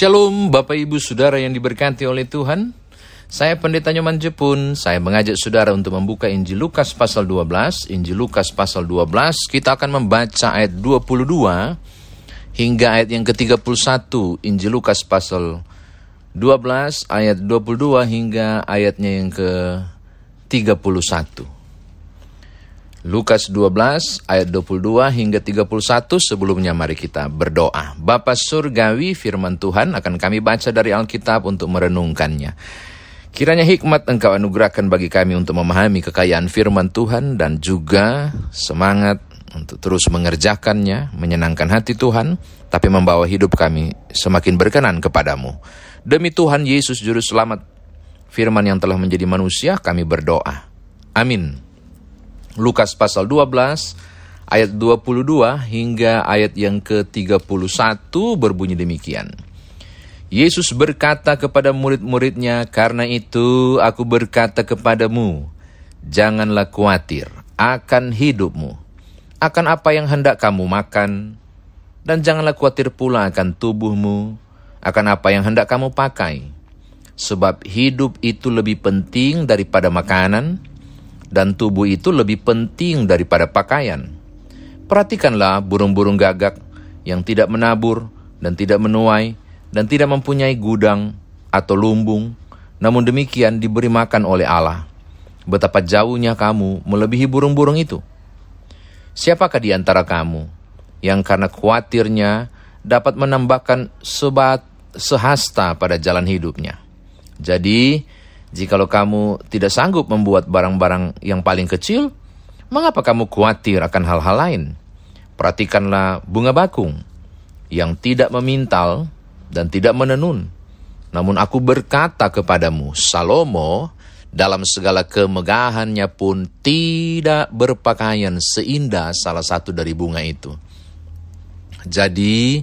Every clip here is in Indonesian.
Shalom Bapak Ibu Saudara yang diberkati oleh Tuhan. Saya Pendeta Nyoman Jepun, saya mengajak saudara untuk membuka Injil Lukas pasal 12. Injil Lukas pasal 12, kita akan membaca ayat 22 hingga ayat yang ke-31. Injil Lukas pasal 12 ayat 22 hingga ayatnya yang ke-31. Lukas 12 ayat 22 hingga 31 sebelumnya mari kita berdoa. Bapa surgawi firman Tuhan akan kami baca dari Alkitab untuk merenungkannya. Kiranya hikmat engkau anugerahkan bagi kami untuk memahami kekayaan firman Tuhan dan juga semangat untuk terus mengerjakannya, menyenangkan hati Tuhan, tapi membawa hidup kami semakin berkenan kepadamu. Demi Tuhan Yesus Juru Selamat, firman yang telah menjadi manusia, kami berdoa. Amin. Lukas pasal 12 ayat 22 hingga ayat yang ke-31 berbunyi demikian. Yesus berkata kepada murid-muridnya, "Karena itu aku berkata kepadamu, janganlah khawatir akan hidupmu, akan apa yang hendak kamu makan, dan janganlah khawatir pula akan tubuhmu, akan apa yang hendak kamu pakai. Sebab hidup itu lebih penting daripada makanan, dan tubuh itu lebih penting daripada pakaian. Perhatikanlah burung-burung gagak yang tidak menabur dan tidak menuai dan tidak mempunyai gudang atau lumbung, namun demikian diberi makan oleh Allah. Betapa jauhnya kamu melebihi burung-burung itu. Siapakah di antara kamu yang karena khawatirnya dapat menambahkan sebat sehasta pada jalan hidupnya? Jadi, Jikalau kamu tidak sanggup membuat barang-barang yang paling kecil, mengapa kamu khawatir akan hal-hal lain? Perhatikanlah bunga bakung yang tidak memintal dan tidak menenun. Namun aku berkata kepadamu, Salomo dalam segala kemegahannya pun tidak berpakaian seindah salah satu dari bunga itu. Jadi,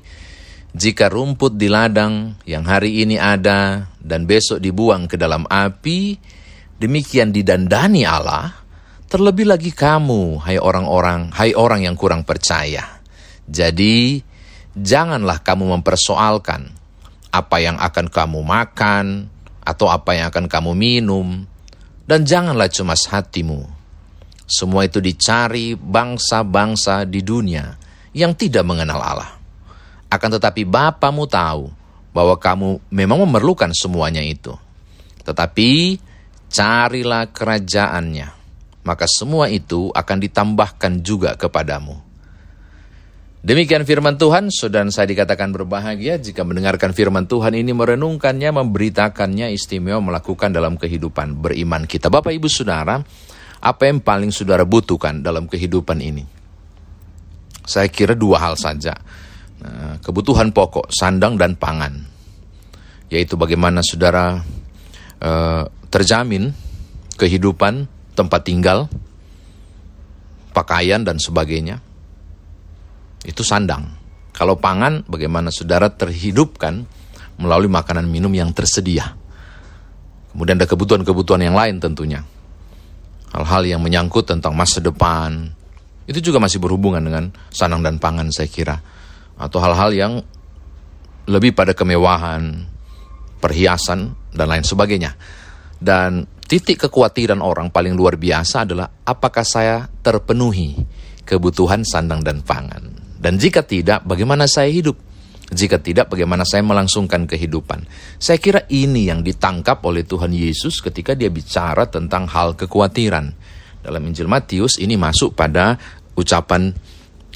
jika rumput di ladang yang hari ini ada dan besok dibuang ke dalam api, demikian didandani Allah, terlebih lagi kamu, hai orang-orang, hai orang yang kurang percaya. Jadi, janganlah kamu mempersoalkan apa yang akan kamu makan atau apa yang akan kamu minum, dan janganlah cemas hatimu. Semua itu dicari bangsa-bangsa di dunia yang tidak mengenal Allah. Akan tetapi Bapamu tahu bahwa kamu memang memerlukan semuanya itu. Tetapi carilah kerajaannya, maka semua itu akan ditambahkan juga kepadamu. Demikian firman Tuhan, saudara saya dikatakan berbahagia jika mendengarkan firman Tuhan ini merenungkannya, memberitakannya, istimewa melakukan dalam kehidupan beriman kita. Bapak Ibu Saudara, apa yang paling saudara butuhkan dalam kehidupan ini? Saya kira dua hal saja. Nah, kebutuhan pokok, sandang dan pangan, yaitu bagaimana saudara uh, terjamin kehidupan, tempat tinggal, pakaian dan sebagainya. Itu sandang. Kalau pangan, bagaimana saudara terhidupkan melalui makanan minum yang tersedia. Kemudian ada kebutuhan-kebutuhan yang lain tentunya. Hal-hal yang menyangkut tentang masa depan, itu juga masih berhubungan dengan sandang dan pangan saya kira atau hal-hal yang lebih pada kemewahan, perhiasan, dan lain sebagainya. Dan titik kekhawatiran orang paling luar biasa adalah apakah saya terpenuhi kebutuhan sandang dan pangan. Dan jika tidak, bagaimana saya hidup? Jika tidak, bagaimana saya melangsungkan kehidupan? Saya kira ini yang ditangkap oleh Tuhan Yesus ketika dia bicara tentang hal kekhawatiran. Dalam Injil Matius ini masuk pada ucapan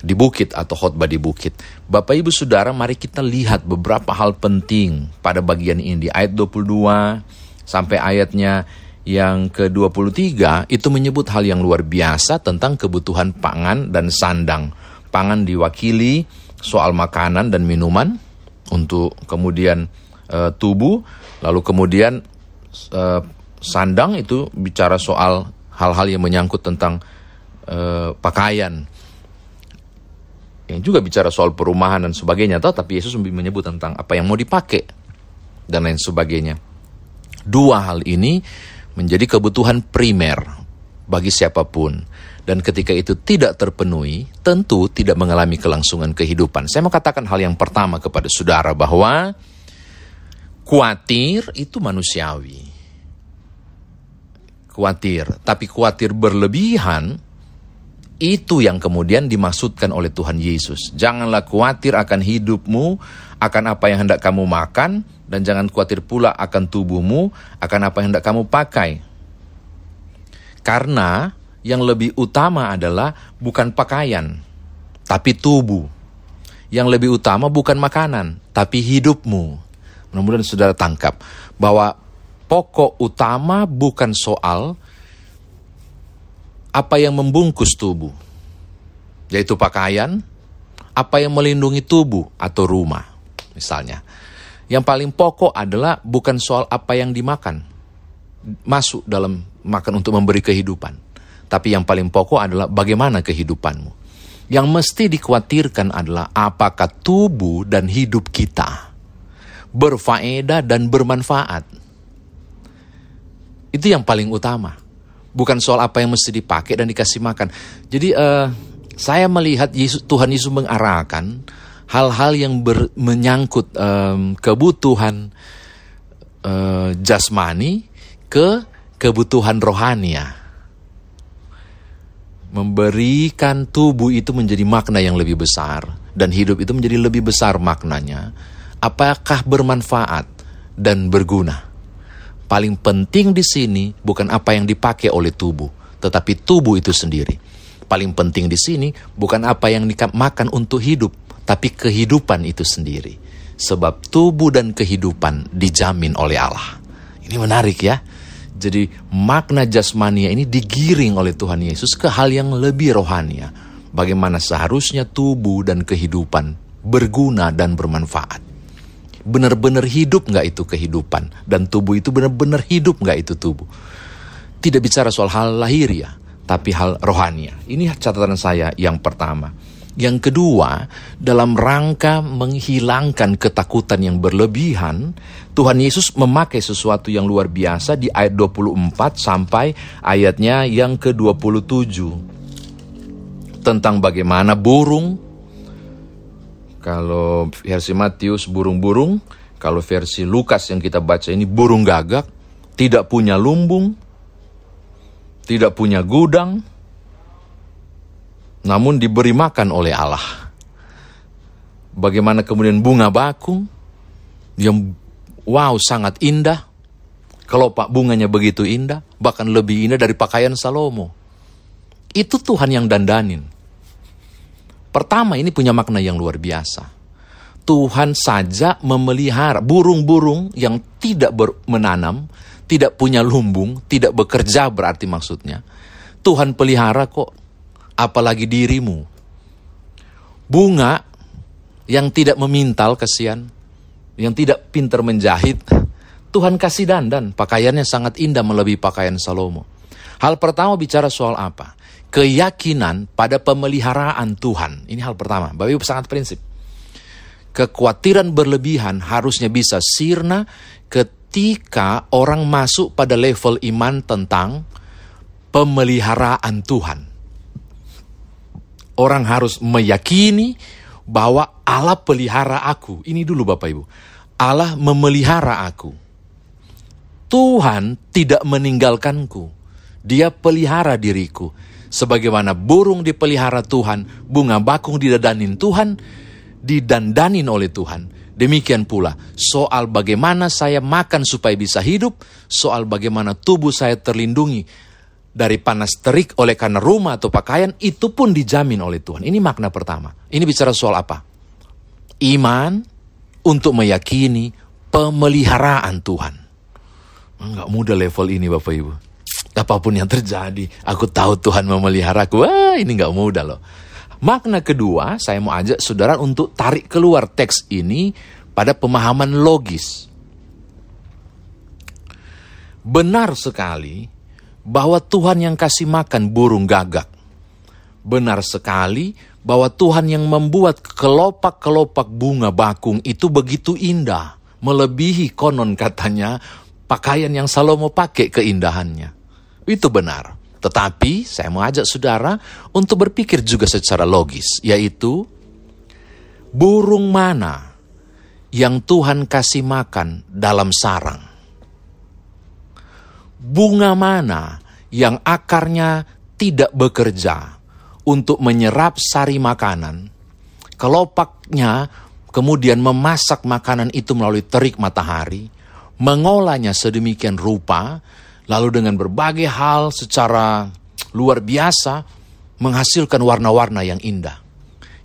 di bukit atau khotbah di bukit. Bapak Ibu Saudara, mari kita lihat beberapa hal penting pada bagian ini. Di ayat 22 sampai ayatnya yang ke-23 itu menyebut hal yang luar biasa tentang kebutuhan pangan dan sandang. Pangan diwakili soal makanan dan minuman untuk kemudian e, tubuh, lalu kemudian e, sandang itu bicara soal hal-hal yang menyangkut tentang e, pakaian yang juga bicara soal perumahan dan sebagainya, tapi Yesus menyebut tentang apa yang mau dipakai dan lain sebagainya. Dua hal ini menjadi kebutuhan primer bagi siapa pun. Dan ketika itu tidak terpenuhi, tentu tidak mengalami kelangsungan kehidupan. Saya mau katakan hal yang pertama kepada saudara bahwa Kuatir itu manusiawi. Kuatir, tapi kuatir berlebihan itu yang kemudian dimaksudkan oleh Tuhan Yesus. Janganlah kuatir akan hidupmu, akan apa yang hendak kamu makan, dan jangan khawatir pula akan tubuhmu, akan apa yang hendak kamu pakai. Karena yang lebih utama adalah bukan pakaian, tapi tubuh. Yang lebih utama bukan makanan, tapi hidupmu. Mudah-mudahan saudara tangkap bahwa pokok utama bukan soal apa yang membungkus tubuh, yaitu pakaian, apa yang melindungi tubuh atau rumah, misalnya. Yang paling pokok adalah bukan soal apa yang dimakan, masuk dalam makan untuk memberi kehidupan. Tapi yang paling pokok adalah bagaimana kehidupanmu. Yang mesti dikhawatirkan adalah apakah tubuh dan hidup kita berfaedah dan bermanfaat. Itu yang paling utama. Bukan soal apa yang mesti dipakai dan dikasih makan. Jadi uh, saya melihat Yesus, Tuhan Yesus mengarahkan hal-hal yang ber, menyangkut um, kebutuhan uh, jasmani ke kebutuhan rohania. Memberikan tubuh itu menjadi makna yang lebih besar dan hidup itu menjadi lebih besar maknanya apakah bermanfaat dan berguna. Paling penting di sini bukan apa yang dipakai oleh tubuh, tetapi tubuh itu sendiri. Paling penting di sini bukan apa yang dimakan untuk hidup, tapi kehidupan itu sendiri. Sebab tubuh dan kehidupan dijamin oleh Allah. Ini menarik ya. Jadi makna jasmania ini digiring oleh Tuhan Yesus ke hal yang lebih rohania. Bagaimana seharusnya tubuh dan kehidupan berguna dan bermanfaat benar-benar hidup nggak itu kehidupan? Dan tubuh itu benar-benar hidup nggak itu tubuh? Tidak bicara soal hal lahir ya tapi hal rohania ini catatan saya yang pertama. Yang kedua, dalam rangka menghilangkan ketakutan yang berlebihan, Tuhan Yesus memakai sesuatu yang luar biasa di ayat 24 sampai ayatnya yang ke-27. Tentang bagaimana burung kalau versi Matius burung-burung, kalau versi Lukas yang kita baca ini burung gagak, tidak punya lumbung, tidak punya gudang, namun diberi makan oleh Allah. Bagaimana kemudian bunga bakung yang wow sangat indah. Kalau pak bunganya begitu indah, bahkan lebih indah dari pakaian Salomo. Itu Tuhan yang dandanin. Pertama ini punya makna yang luar biasa. Tuhan saja memelihara burung-burung yang tidak menanam, tidak punya lumbung, tidak bekerja berarti maksudnya. Tuhan pelihara kok, apalagi dirimu. Bunga yang tidak memintal kesian, yang tidak pintar menjahit, Tuhan kasih dandan, pakaiannya sangat indah melebihi pakaian Salomo. Hal pertama bicara soal apa? keyakinan pada pemeliharaan Tuhan. Ini hal pertama. Bapak Ibu sangat prinsip. Kekhawatiran berlebihan harusnya bisa sirna ketika orang masuk pada level iman tentang pemeliharaan Tuhan. Orang harus meyakini bahwa Allah pelihara aku. Ini dulu Bapak Ibu. Allah memelihara aku. Tuhan tidak meninggalkanku. Dia pelihara diriku Sebagaimana burung dipelihara Tuhan, bunga bakung didadanin Tuhan, didandanin oleh Tuhan. Demikian pula soal bagaimana saya makan supaya bisa hidup, soal bagaimana tubuh saya terlindungi dari panas terik oleh karena rumah atau pakaian, itu pun dijamin oleh Tuhan. Ini makna pertama. Ini bicara soal apa? Iman untuk meyakini pemeliharaan Tuhan. Enggak mudah level ini Bapak Ibu apa pun yang terjadi, aku tahu Tuhan memeliharaku. Wah, ini nggak mudah loh. Makna kedua, saya mau ajak saudara untuk tarik keluar teks ini pada pemahaman logis. Benar sekali bahwa Tuhan yang kasih makan burung gagak. Benar sekali bahwa Tuhan yang membuat kelopak-kelopak bunga bakung itu begitu indah, melebihi konon katanya pakaian yang Salomo pakai keindahannya. Itu benar. Tetapi saya mau ajak saudara untuk berpikir juga secara logis, yaitu burung mana yang Tuhan kasih makan dalam sarang? Bunga mana yang akarnya tidak bekerja untuk menyerap sari makanan? Kelopaknya kemudian memasak makanan itu melalui terik matahari, mengolahnya sedemikian rupa, lalu dengan berbagai hal secara luar biasa menghasilkan warna-warna yang indah.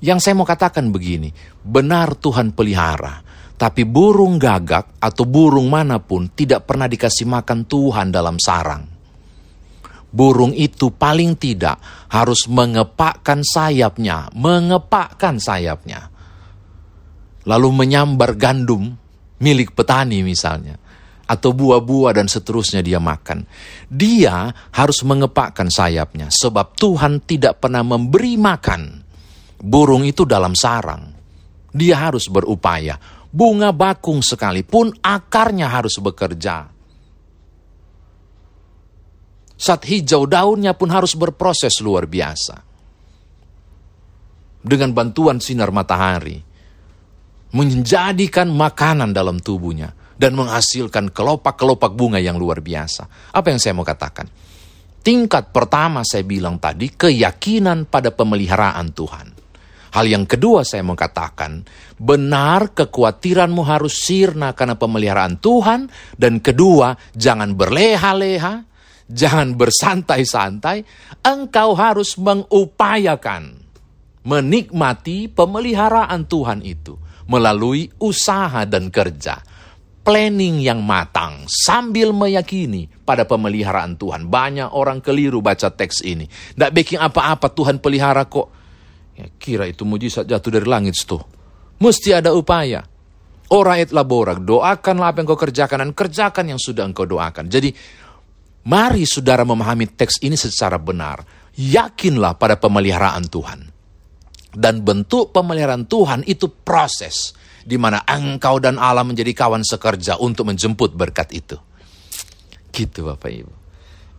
Yang saya mau katakan begini, benar Tuhan pelihara, tapi burung gagak atau burung mana pun tidak pernah dikasih makan Tuhan dalam sarang. Burung itu paling tidak harus mengepakkan sayapnya, mengepakkan sayapnya. Lalu menyambar gandum milik petani misalnya atau buah-buah dan seterusnya dia makan. Dia harus mengepakkan sayapnya sebab Tuhan tidak pernah memberi makan burung itu dalam sarang. Dia harus berupaya. Bunga bakung sekalipun akarnya harus bekerja. Saat hijau daunnya pun harus berproses luar biasa. Dengan bantuan sinar matahari. Menjadikan makanan dalam tubuhnya dan menghasilkan kelopak-kelopak bunga yang luar biasa. Apa yang saya mau katakan? Tingkat pertama saya bilang tadi, keyakinan pada pemeliharaan Tuhan. Hal yang kedua saya mau katakan, benar kekhawatiranmu harus sirna karena pemeliharaan Tuhan. Dan kedua, jangan berleha-leha, jangan bersantai-santai. Engkau harus mengupayakan, menikmati pemeliharaan Tuhan itu melalui usaha dan kerja planning yang matang sambil meyakini pada pemeliharaan Tuhan. Banyak orang keliru baca teks ini. Tidak bikin apa-apa Tuhan pelihara kok. Ya, kira itu mujizat jatuh dari langit tuh. Mesti ada upaya. Ora et labora, doakanlah apa yang kau kerjakan dan kerjakan yang sudah engkau doakan. Jadi, mari saudara memahami teks ini secara benar. Yakinlah pada pemeliharaan Tuhan. Dan bentuk pemeliharaan Tuhan itu proses di mana engkau dan Allah menjadi kawan sekerja untuk menjemput berkat itu. Gitu Bapak Ibu.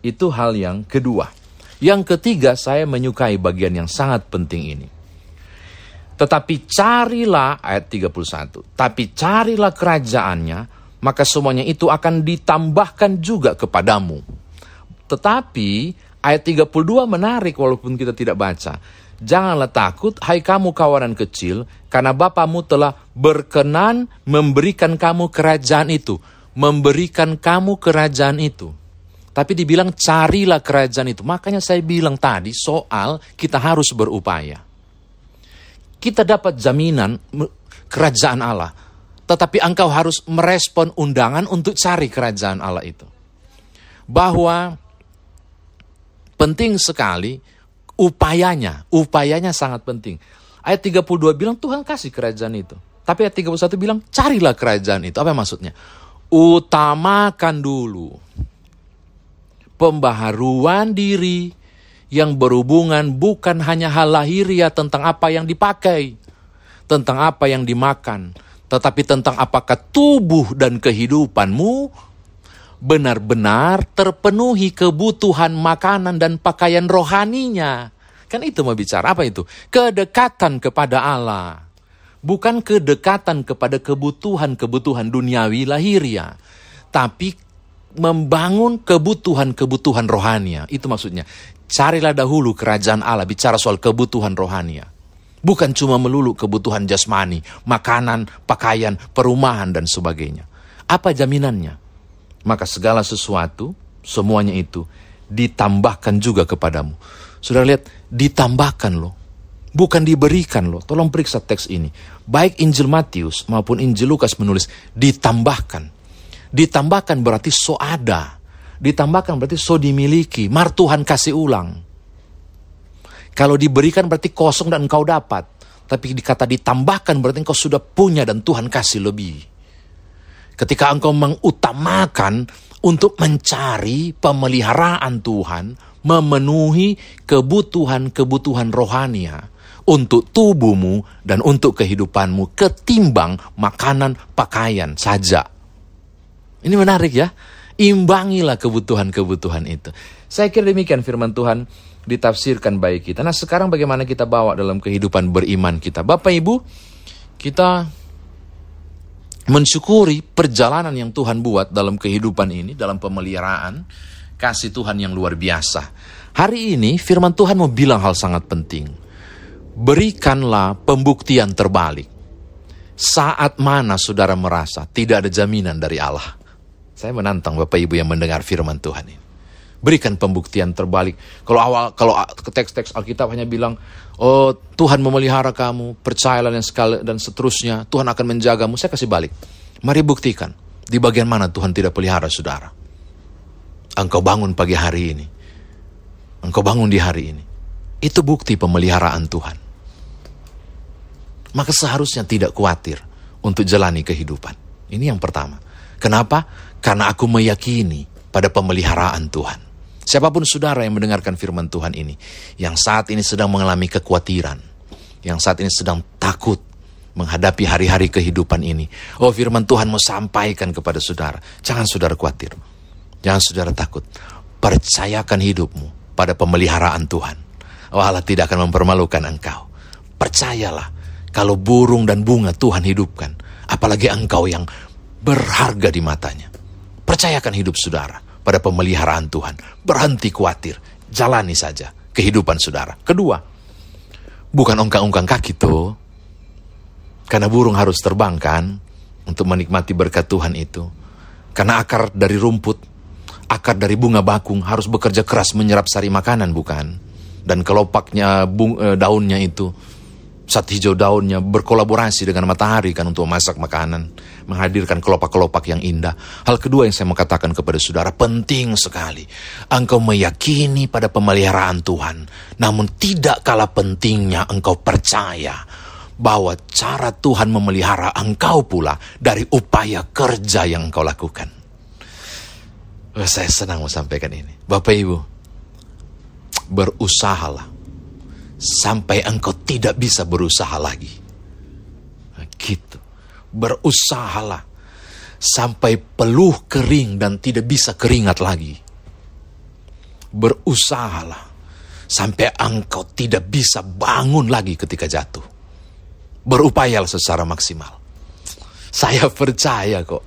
Itu hal yang kedua. Yang ketiga, saya menyukai bagian yang sangat penting ini. Tetapi carilah, ayat 31, tapi carilah kerajaannya, maka semuanya itu akan ditambahkan juga kepadamu. Tetapi ayat 32 menarik walaupun kita tidak baca. Janganlah takut, hai kamu kawanan kecil, karena Bapamu telah berkenan memberikan kamu kerajaan itu. Memberikan kamu kerajaan itu. Tapi dibilang carilah kerajaan itu. Makanya saya bilang tadi soal kita harus berupaya. Kita dapat jaminan kerajaan Allah. Tetapi engkau harus merespon undangan untuk cari kerajaan Allah itu. Bahwa penting sekali upayanya, upayanya sangat penting. Ayat 32 bilang Tuhan kasih kerajaan itu. Tapi ayat 31 bilang carilah kerajaan itu. Apa maksudnya? Utamakan dulu pembaharuan diri yang berhubungan bukan hanya hal lahiriah tentang apa yang dipakai, tentang apa yang dimakan, tetapi tentang apakah tubuh dan kehidupanmu benar-benar terpenuhi kebutuhan makanan dan pakaian rohaninya. Kan itu mau bicara apa itu? Kedekatan kepada Allah. Bukan kedekatan kepada kebutuhan-kebutuhan duniawi lahiriah. Tapi membangun kebutuhan-kebutuhan rohania. Itu maksudnya. Carilah dahulu kerajaan Allah bicara soal kebutuhan rohania. Bukan cuma melulu kebutuhan jasmani, makanan, pakaian, perumahan, dan sebagainya. Apa jaminannya? Maka segala sesuatu, semuanya itu ditambahkan juga kepadamu. Sudah lihat, ditambahkan loh. Bukan diberikan loh. Tolong periksa teks ini. Baik Injil Matius maupun Injil Lukas menulis ditambahkan. Ditambahkan berarti so ada. Ditambahkan berarti so dimiliki. Mar Tuhan kasih ulang. Kalau diberikan berarti kosong dan engkau dapat. Tapi dikata ditambahkan berarti engkau sudah punya dan Tuhan kasih lebih. Ketika engkau mengutamakan untuk mencari pemeliharaan Tuhan, memenuhi kebutuhan-kebutuhan rohania untuk tubuhmu dan untuk kehidupanmu ketimbang makanan pakaian saja. Ini menarik ya. Imbangilah kebutuhan-kebutuhan itu. Saya kira demikian firman Tuhan ditafsirkan baik kita. Nah sekarang bagaimana kita bawa dalam kehidupan beriman kita. Bapak Ibu, kita mensyukuri perjalanan yang Tuhan buat dalam kehidupan ini, dalam pemeliharaan, kasih Tuhan yang luar biasa. Hari ini firman Tuhan mau bilang hal sangat penting. Berikanlah pembuktian terbalik. Saat mana saudara merasa tidak ada jaminan dari Allah? Saya menantang Bapak Ibu yang mendengar firman Tuhan ini. Berikan pembuktian terbalik. Kalau awal kalau teks-teks Alkitab hanya bilang, "Oh, Tuhan memelihara kamu, percayalah dan sekali dan seterusnya, Tuhan akan menjagamu." Saya kasih balik. Mari buktikan di bagian mana Tuhan tidak pelihara saudara. Engkau bangun pagi hari ini. Engkau bangun di hari ini. Itu bukti pemeliharaan Tuhan. Maka seharusnya tidak khawatir untuk jalani kehidupan. Ini yang pertama. Kenapa? Karena aku meyakini pada pemeliharaan Tuhan. Siapa pun saudara yang mendengarkan firman Tuhan ini, yang saat ini sedang mengalami kekhawatiran, yang saat ini sedang takut menghadapi hari-hari kehidupan ini. Oh firman Tuhan mau sampaikan kepada saudara, jangan saudara khawatir, jangan saudara takut. Percayakan hidupmu pada pemeliharaan Tuhan. Oh Allah tidak akan mempermalukan engkau. Percayalah, kalau burung dan bunga Tuhan hidupkan, apalagi engkau yang berharga di matanya. Percayakan hidup saudara pada pemeliharaan Tuhan. Berhenti khawatir, jalani saja kehidupan saudara. Kedua, bukan ongkang-ongkang kaki tuh. Karena burung harus terbang kan untuk menikmati berkat Tuhan itu. Karena akar dari rumput, akar dari bunga bakung harus bekerja keras menyerap sari makanan bukan? Dan kelopaknya bung, e, daunnya itu saat hijau daunnya berkolaborasi dengan matahari kan untuk masak makanan, menghadirkan kelopak-kelopak yang indah. Hal kedua yang saya mau katakan kepada saudara, penting sekali. Engkau meyakini pada pemeliharaan Tuhan, namun tidak kalah pentingnya engkau percaya bahwa cara Tuhan memelihara engkau pula dari upaya kerja yang engkau lakukan. Saya senang mau sampaikan ini. Bapak Ibu, berusahalah sampai engkau tidak bisa berusaha lagi. Nah, gitu. Berusahalah sampai peluh kering dan tidak bisa keringat lagi. Berusahalah sampai engkau tidak bisa bangun lagi ketika jatuh. Berupayalah secara maksimal. Saya percaya kok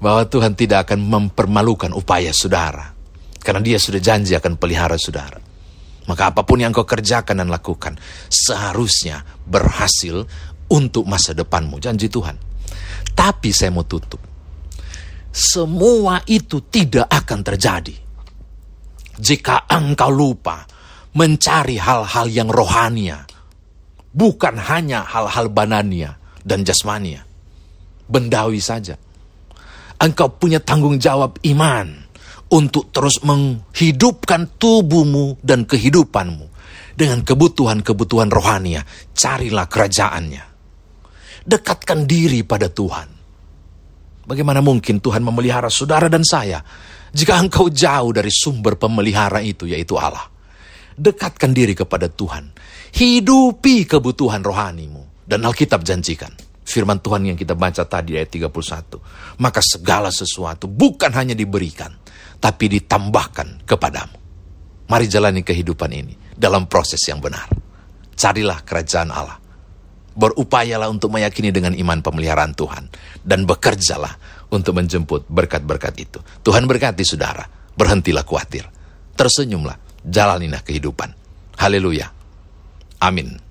bahwa Tuhan tidak akan mempermalukan upaya saudara. Karena dia sudah janji akan pelihara saudara. Maka apa pun yang kau kerjakan dan lakukan seharusnya berhasil untuk masa depanmu. Janji Tuhan. Tapi saya mau tutup. Semua itu tidak akan terjadi. Jika engkau lupa mencari hal-hal yang rohania. Bukan hanya hal-hal banania dan jasmania. Bendawi saja. Engkau punya tanggung jawab iman untuk terus menghidupkan tubuhmu dan kehidupanmu dengan kebutuhan-kebutuhan rohania. Carilah kerajaannya. Dekatkan diri pada Tuhan. Bagaimana mungkin Tuhan memelihara saudara dan saya jika engkau jauh dari sumber pemelihara itu yaitu Allah. Dekatkan diri kepada Tuhan. Hidupi kebutuhan rohanimu. Dan Alkitab janjikan. Firman Tuhan yang kita baca tadi ayat 31. Maka segala sesuatu bukan hanya diberikan tapi ditambahkan kepadamu. Mari jalani kehidupan ini dalam proses yang benar. Carilah kerajaan Allah. Berupayalah untuk meyakini dengan iman pemeliharaan Tuhan. Dan bekerjalah untuk menjemput berkat-berkat itu. Tuhan berkati saudara. Berhentilah khawatir. Tersenyumlah. Jalanilah kehidupan. Haleluya. Amin.